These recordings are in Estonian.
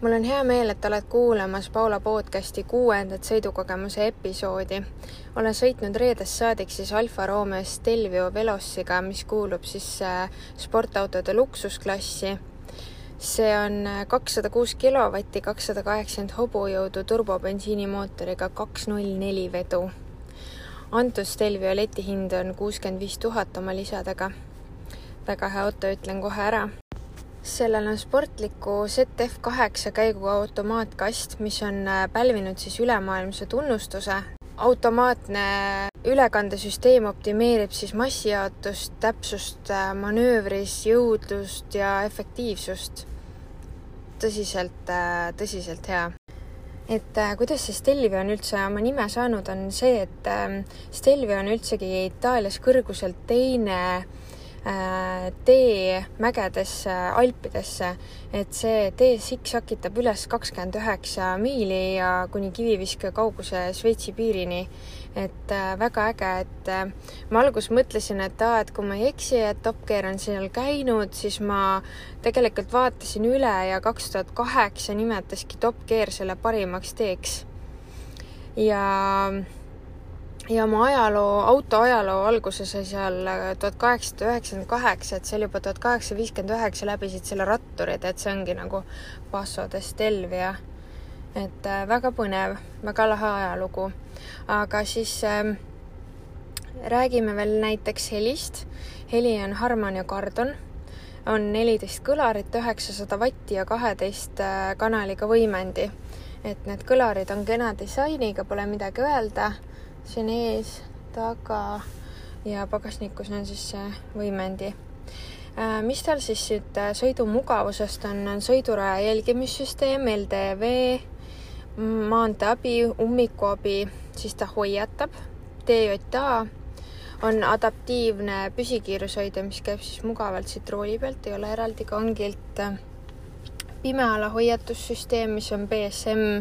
mul on hea meel, et oled kuulamas Paula podcasti kuuendat sõidukogemuse episoodi. olen sõitnud reedest saadik siis Alfa Romeo Stelvio Velociga, mis kuulub siis äh, sportautode luksusklassi. see on äh, kakssada kuus kilovatti, kakssada kaheksakümmend hobujõudu turbobensiinimootoriga kaks null neli vedu. antud Stelvio letihind on kuuskümmend viis tuhat oma lisadega. väga hea auto, ütlen kohe ära sellel on sportliku ZF kaheksa käiguga automaatkast, mis on äh, pälvinud siis ülemaailmse tunnustuse. automaatne ülekandesüsteem optimeerib siis massijaotust, täpsust äh, manöövris, jõudlust ja efektiivsust. tõsiselt, äh, tõsiselt hea et kuidas see Stelvio on üldse oma nime saanud, on see, et äh, Stelvio on üldsegi Itaalias kõrguselt teine tee mägedesse Alpidesse, et see tee siksakitab üles kakskümmend üheksa miili ja kuni kiviviske kauguse Šveitsi piirini. et äh, väga äge, et äh, ma alguses mõtlesin, et aa, et kui ma ei eksi, et Top Gear on seal käinud, siis ma tegelikult vaatasin üle ja kaks tuhat kaheksa nimetaski Top Gear selle parimaks teeks. ja ja oma ajaloo, auto ajaloo alguse sai seal äh, tuhat kaheksasada üheksakümmend kaheksa, et seal juba tuhat kaheksasada viiskümmend üheksa läbisid selle ratturid, et see ongi nagu Paso de Stelvia. et äh, väga põnev, väga lahe ajalugu. aga siis äh, räägime veel näiteks helist. heli on Harman ja Kardon, on neliteist kõlarit, üheksasada vatti ja kaheteist äh, kanaliga võimendi. et need kõlarid on kena disainiga, pole midagi öelda siin ees, taga ja pagasnikus on siis see võimendi. Äh, mis tal siis nüüd äh, sõidumugavusest on, on sõiduraja jälgimissüsteem, LDV, maanteeabi, ummikuabi, siis ta hoiatab, TJA on adaptiivne püsikiirushoidja, mis käib siis mugavalt siit rooli pealt, ei ole eraldi kangilt. pimeala hoiatussüsteem, mis on BSM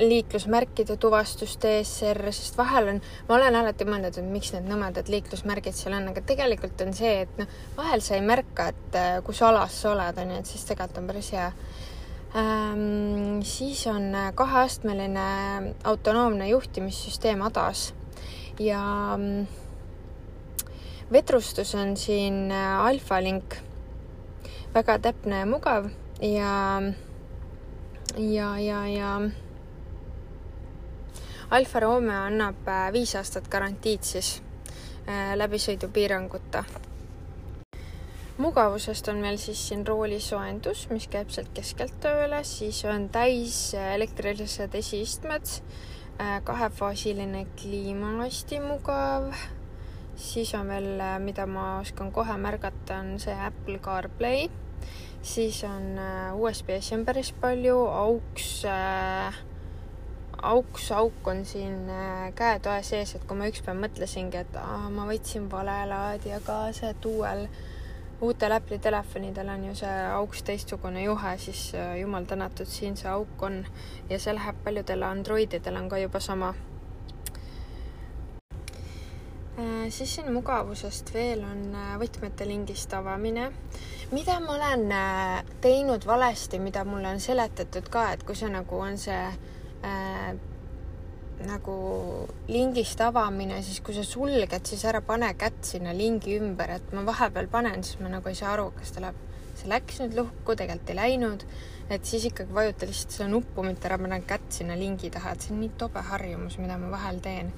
liiklusmärkide tuvastust ESR, sest vahel on, ma olen alati mõelnud, et miks need nõmedad liiklusmärgid seal on, aga tegelikult on see, et noh, vahel sa ei märka, et äh, kus alas sa oled, on ju, et siis tegelikult on päris hea ähm,. siis on äh, kaheastmeline autonoomne juhtimissüsteem ADAS ja ähm, vedrustus on siin äh, Alphalink, väga täpne ja mugav ja ja, ja, ja Alfa Romeo annab äh, viis aastat garantiid siis äh, läbisõidupiiranguta. mugavusest on meil siis siin roolisoojendus, mis käib sealt keskelt tööle, siis on täis äh, elektrilised esiistmed, kahefaasiline kliima hästi mugav, siis on veel, mida ma oskan kohe märgata, on see Apple CarPlay, siis on USB-si on päris palju, AUX äh, auks auk on siin äh, käetoe sees, et kui ma ükspäev mõtlesingi, et aa, ma võtsin vale laadija kaasa, et uuel, uutel Apple'i telefonidel on ju see auks teistsugune juhe, siis äh, jumal tänatud, siin see auk on ja see läheb paljudele Androididele on ka juba sama. Äh, siis siin mugavusest veel on võtmete lingist avamine, mida ma olen teinud valesti, mida mulle on seletatud ka, et kui see nagu on see äh, nagu lingist avamine, siis kui sa sulged, siis ära pane kätt sinna lingi ümber, et ma vahepeal panen, siis ma nagu ei saa aru, kas ta läheb, see läks nüüd lukku, tegelikult ei läinud, et siis ikkagi vajuta lihtsalt seda nuppu, mitte ära pane kätt sinna lingi taha, et see on nii tobe harjumus, mida ma vahel teen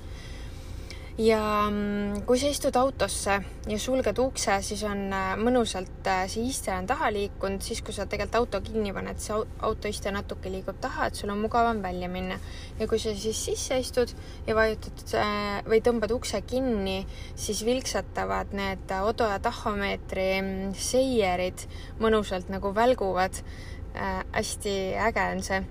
ja mm, kui sa istud autosse ja sulged ukse, siis on äh, mõnusalt äh, see iste on taha liikunud, siis kui sa tegelikult auto kinni paned, see autoiste natuke liigub taha, et sul on mugavam välja minna. ja kui sa siis sisse istud ja vajutad äh, või tõmbad ukse kinni, siis vilksatavad need odo ja tahomeetri mm, seierid mõnusalt nagu välguvad äh,. hästi äge on see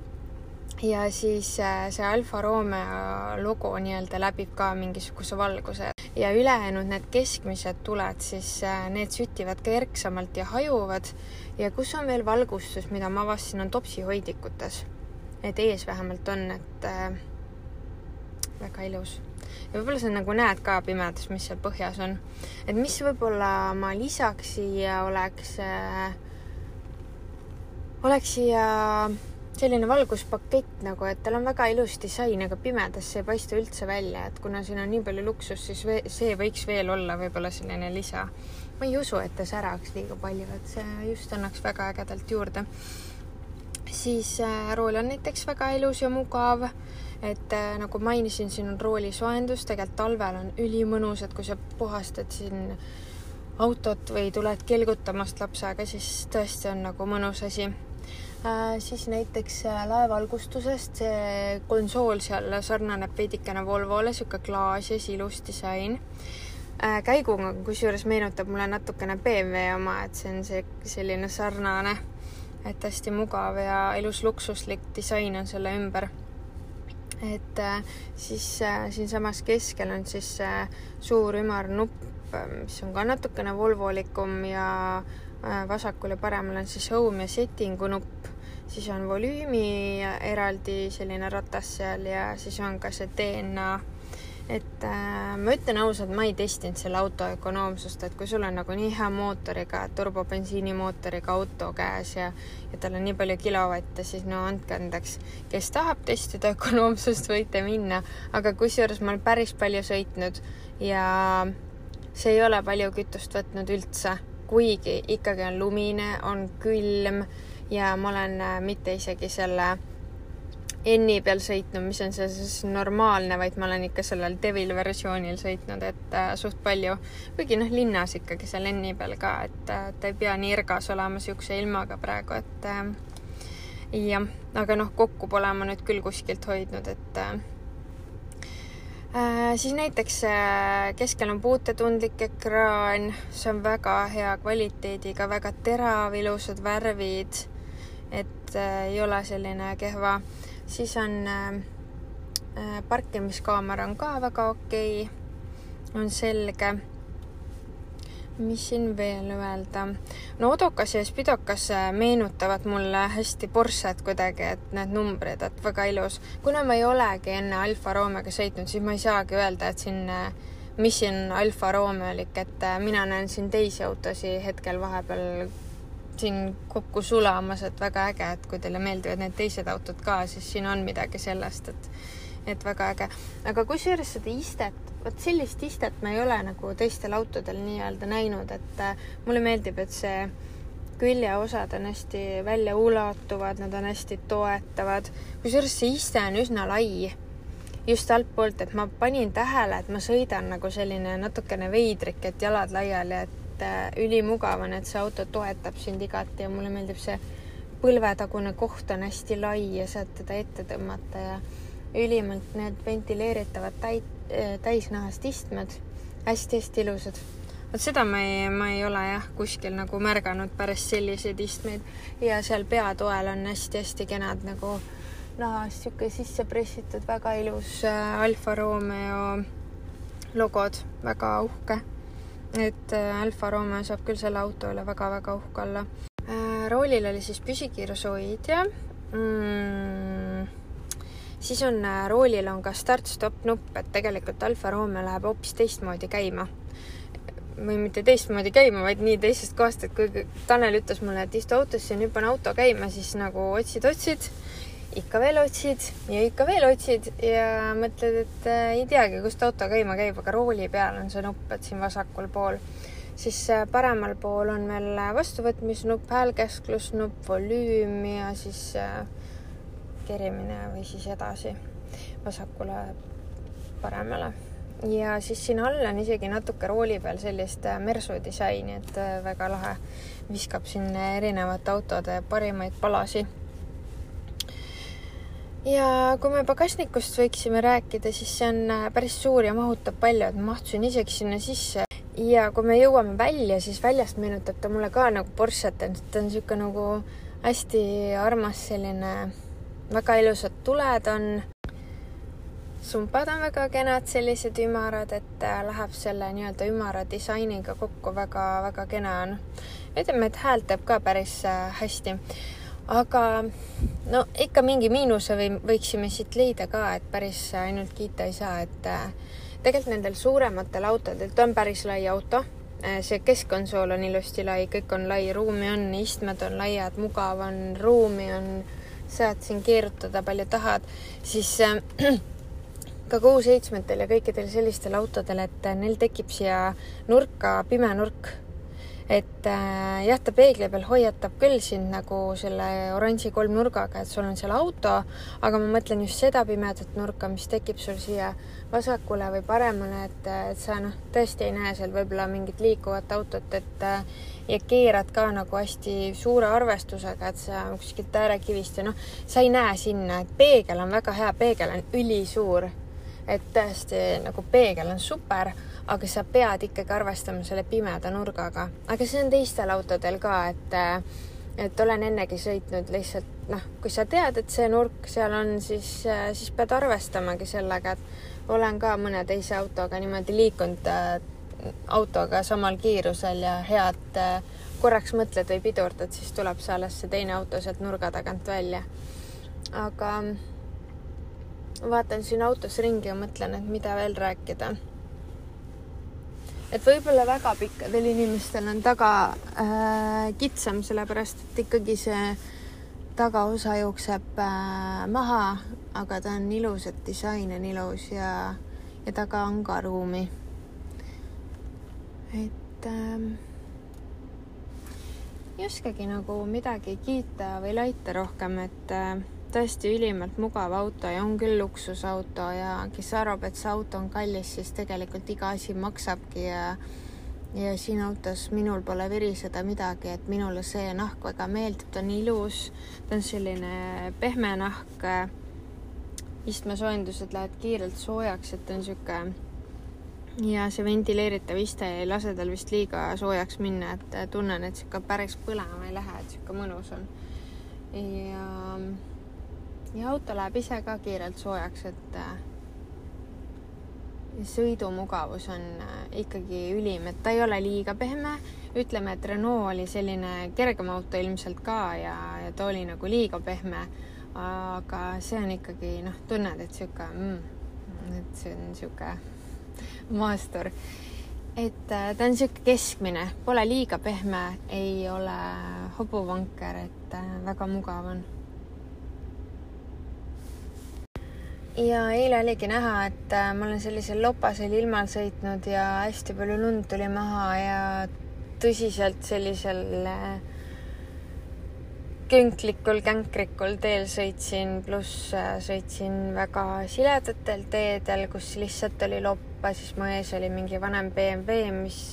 ja siis äh, see Alfa Romeo logo nii-öelda läbib ka mingisuguse valguse ja ülejäänud need keskmised tuled, siis äh, need sütivad kerksamalt ja hajuvad. ja kus on veel valgustus, mida ma avastasin, on topsihoidikutes. et ees vähemalt on, et äh, väga ilus. ja võib-olla sa nagu näed ka pimedas, mis seal põhjas on. et mis võib-olla ma lisaks siia oleks äh,, oleks siia selline valguspakett nagu, et tal on väga ilus disain, aga pimedas see ei paista üldse välja, et kuna siin on nii palju luksust, siis see võiks veel olla võib-olla selline lisa. ma ei usu, et ta säraks liiga palju, et see just annaks väga ägedalt juurde. siis äh, rool on näiteks väga ilus ja mugav et äh, nagu mainisin, siin on roolisoojendus, tegelikult talvel on ülimõnus, et kui sa puhastad siin autot või tuled kelgutamast lapsega, siis tõesti on nagu mõnus asi. Siis näiteks äh, laevalgustusest, see konsool seal sarnaneb veidikene Volvole, sihuke klaas ja ilus disain äh,. käiguga kusjuures meenutab mulle natukene BMW oma, et see on see selline sarnane, et hästi mugav ja ilus luksuslik disain on selle ümber et äh, siis äh, siinsamas keskel on siis äh, suur ümar nupp, mis on ka natukene volvolikum ja vasakul ja paremal on siis home ja setting'u nupp, siis on volüümi eraldi selline ratas seal ja siis on ka see DNA et äh, ma ütlen ausalt, ma ei testinud selle auto ökonoomsust, et kui sul on nagu nii hea mootoriga, turbobensiinimootoriga auto käes ja, ja tal on nii palju kilovatte, siis no andke andeks, kes tahab testida ökonoomsust, võite minna, aga kusjuures ma olen päris palju sõitnud ja see ei ole palju kütust võtnud üldse, kuigi ikkagi on lumine, on külm ja ma olen äh, mitte isegi selle N-i peal sõitnud, mis on see siis normaalne, vaid ma olen ikka sellel Devil versioonil sõitnud, et äh, suht palju, kuigi noh, linnas ikkagi seal N-i peal ka, et äh, ta ei pea nii ergas olema niisuguse ilmaga praegu, et äh, jah, aga noh, kokku pole ma nüüd küll kuskilt hoidnud, et äh, äh siis näiteks äh, keskel on puutetundlik ekraan, see on väga hea kvaliteediga, väga terav, ilusad värvid, et äh, ei ole selline kehva siis on äh, äh, parkimiskaamera on ka väga okei okay., on selge. mis siin veel öelda? no odokas ja spidokas meenutavad mulle hästi Porsche't kuidagi, et need numbrid, et väga ilus. kuna ma ei olegi enne Alfa Romeoga sõitnud, siis ma ei saagi öelda, et siin mis siin Alfa Romeolik, et mina näen siin teisi autosid hetkel vahepeal siin kokku sulamas, et väga äge, et kui teile meeldivad need teised autod ka, siis siin on midagi sellest, et, et väga äge. aga kusjuures seda istet, vot sellist istet ma ei ole nagu teistel autodel nii-öelda näinud, et äh, mulle meeldib, et see küljeosad on hästi väljaulatuvad, nad on hästi toetavad. kusjuures see iste on üsna lai just altpoolt, et ma panin tähele, et ma sõidan nagu selline natukene veidrik, et jalad laiali, et et äh, ülimugav on, et see auto toetab sind igati ja mulle meeldib see põlvetagune koht on hästi lai ja saad teda ette tõmmata ja ülimalt need ventileeritavad täit-, äh, täisnahast istmed hästi-hästi ilusad. vot seda ma ei, ma ei ole jah, kuskil nagu märganud päris selliseid istmeid ja seal peatoel on hästi-hästi kenad nagu nahast sihuke sisse pressitud, väga ilus äh, Alfa Romeo logod, väga uhke et äh, Alfa Romeo saab küll selle auto üle väga-väga uhke olla. Äh, roolil oli siis püsikiirushoidja mm,. siis on äh, roolil on ka start-stop nupp, et tegelikult Alfa Romeo läheb hoopis teistmoodi käima või mitte teistmoodi käima, vaid nii teisest kohast, et kui Tanel ütles mulle, et istu autosse ja nüüd pane auto käima, siis nagu otsid-otsid ikka veel otsid ja ikka veel otsid ja mõtled, et äh, ei teagi, kust auto käima käib, aga rooli peal on see nupp, et siin vasakul pool. siis äh, paremal pool on veel vastuvõtmisnupp, häälkesklusnupp, volüüm ja siis äh, kerimine või siis edasi vasakule, paremale. ja siis siin all on isegi natuke rooli peal sellist mersu disaini, et väga lahe. viskab siin erinevate autode parimaid palasi ja kui me pagasnikust võiksime rääkida, siis see on äh, päris suur ja mahutab palju, et ma mahtusin isegi sinna sisse. ja kui me jõuame välja, siis väljast meenutab ta mulle ka nagu Porsche't, et ta on niisugune nagu hästi armas selline, väga ilusad tuled on. sumpad on väga kenad, sellised ümarad, et äh, läheb selle nii-öelda ümara disainiga kokku väga, väga kena on. ütleme, et häält teeb ka päris äh, hästi aga no ikka mingi miinuse või võiksime siit leida ka, et päris ainult kiita ei saa, et äh, tegelikult nendel suurematel autodel, ta on päris lai auto, äh, see keskkonsool on ilusti lai, kõik on lai, ruumi on, istmed on laiad, mugav on, ruumi on saad siin keerutada palju tahad, siis äh, ka kuus-seitsmetel ja kõikidel sellistel autodel, et neil tekib siia nurka pime nurk et äh, jah, ta peegli peal hoiatab küll sind nagu selle oranži kolmnurgaga, et sul on seal auto, aga ma mõtlen just seda pimedat nurka, mis tekib sul siia vasakule või paremale, et, et sa noh, tõesti ei näe seal võib-olla mingit liikuvat autot, et äh, ja keerad ka nagu hästi suure arvestusega, et sa kuskilt äärekivist ja noh, sa ei näe sinna, et peegel on väga hea, peegel on ülisuur. Et tõesti nagu peegel on super aga sa pead ikkagi arvestama selle pimeda nurgaga, aga see on teistel autodel ka, et et olen ennegi sõitnud lihtsalt noh, kui sa tead, et see nurk seal on, siis, siis pead arvestamagi sellega, et olen ka mõne teise autoga niimoodi liikunud äh, autoga samal kiirusel ja head korraks mõtled või pidurdad, siis tuleb see alles see teine auto sealt nurga tagant välja. aga vaatan siin autos ringi ja mõtlen, et mida veel rääkida et võib-olla väga pikkadel inimestel on taga äh, kitsam, sellepärast et ikkagi see tagaosa jookseb äh, maha, aga ta on ilus, et disain on ilus ja, ja taga on ka ruumi. et äh, ei oskagi nagu midagi kiita või laita rohkem, et äh, tõesti ülimalt mugav auto ja on küll luksusauto ja kes arvab, et see auto on kallis, siis tegelikult iga asi maksabki ja ja siin autos minul pole viriseda midagi, et minule see nahk väga meeldib, ta on ilus, ta on selline pehme nahk. istmesoojendused lähevad kiirelt soojaks, et on niisugune ja see ventileeritav iste ei lase tal vist liiga soojaks minna, et tunnen, et sihuke päris põlema ei lähe, et sihuke mõnus on. ja ja auto läheb ise ka kiirelt soojaks, et äh, sõidumugavus on äh, ikkagi ülim, et ta ei ole liiga pehme. ütleme, et Renault oli selline kergem auto ilmselt ka ja, ja ta oli nagu liiga pehme. aga see on ikkagi noh, tunned, et sihuke mm,, et see on sihuke maastur. et äh, ta on sihuke keskmine, pole liiga pehme, ei ole hobuvanker, et väga mugav on ja eile oligi näha, et äh, ma olen sellisel lopasel ilmal sõitnud ja hästi palju lund tuli maha ja tõsiselt sellisel äh, künklikul, känkrikul teel sõitsin, pluss äh, sõitsin väga siledatel teedel, kus lihtsalt oli loppa, siis mu ees oli mingi vanem BMW, mis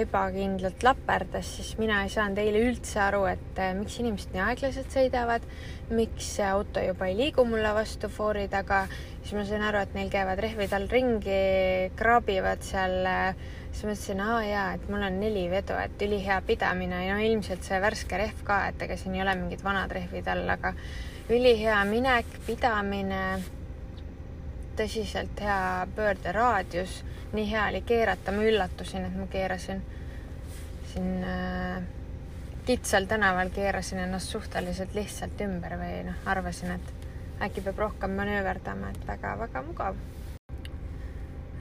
ebakindlalt laperdas, siis mina ei saanud eile üldse aru, et äh, miks inimesed nii aeglaselt sõidavad, miks auto juba ei liigu mulle vastu foori taga, siis ma sain aru, et neil käivad rehvid all ringi, kraabivad seal. Äh, siis mõtlesin, aa jaa, et mul on neli vedu, et ülihea pidamine ja no ilmselt see värske rehv ka, et ega siin ei ole mingid vanad rehvid all, aga ülihea minek, pidamine, tõsiselt hea pöörderaadius nii hea oli keerata, ma üllatusin, et ma keerasin siin äh, kitsal tänaval, keerasin ennast suhteliselt lihtsalt ümber või noh, arvasin, et äkki peab rohkem manööverdama, et väga-väga mugav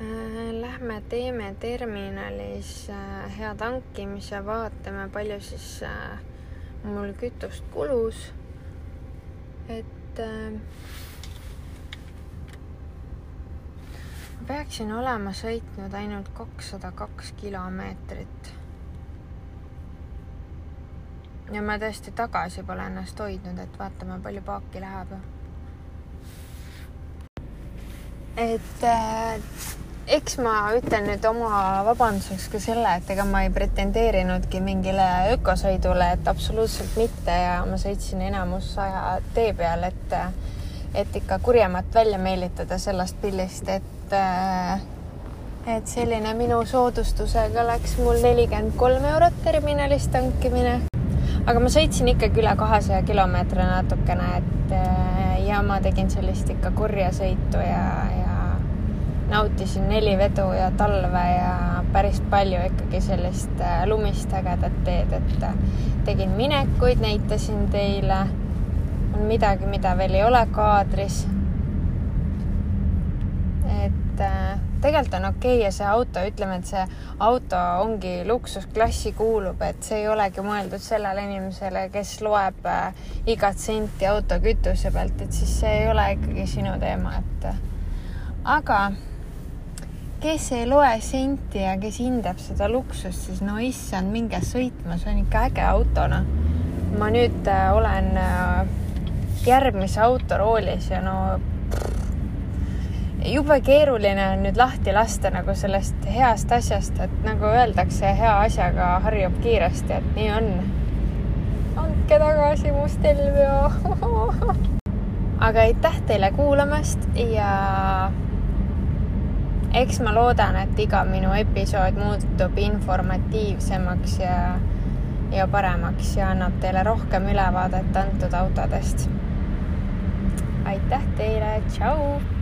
äh,. Lähme teeme terminalis äh, hea tankimise, vaatame, palju siis äh, mul kütust kulus. et äh, peaksin olema sõitnud ainult kakssada kaks kilomeetrit. ja ma tõesti tagasi pole ennast hoidnud, et vaatame, palju paaki läheb. et äh, eks ma ütlen nüüd oma vabanduseks ka selle, et ega ma ei pretendeerinudki mingile ökosõidule, et absoluutselt mitte ja ma sõitsin enamus aja tee peal, et et ikka kurjemat välja meelitada sellest pillist, et et, äh, et selline minu soodustusega läks mul nelikümmend kolm eurot terminalis tankimine. aga ma sõitsin ikkagi üle kahesaja kilomeetri natukene, et äh, ja ma tegin sellist ikka kurja sõitu ja, ja nautisin neli vedu ja talve ja päris palju ikkagi sellist äh, lumist ägedat teed, et tegin minekuid, näitasin teile. on midagi, mida veel ei ole kaadris et äh, tegelikult on okei okay ja see auto, ütleme, et see auto ongi luksusklassi kuulub, et see ei olegi mõeldud sellele inimesele, kes loeb äh, igat senti auto kütuse pealt, et siis see ei ole ikkagi sinu teema, et aga kes ei loe senti ja kes hindab seda luksust, siis no issand, minge sõitma, see on ikka äge auto, noh. ma nüüd äh, olen järgmise auto roolis ja no pff, jube keeruline on nüüd lahti lasta nagu sellest heast asjast, et nagu öeldakse, hea asjaga harjub kiiresti, et nii on. andke tagasi mu Stelvio aga aitäh teile kuulamast ja eks ma loodan, et iga minu episood muutub informatiivsemaks ja, ja paremaks ja annab teile rohkem ülevaadet antud autodest. aitäh teile, tšau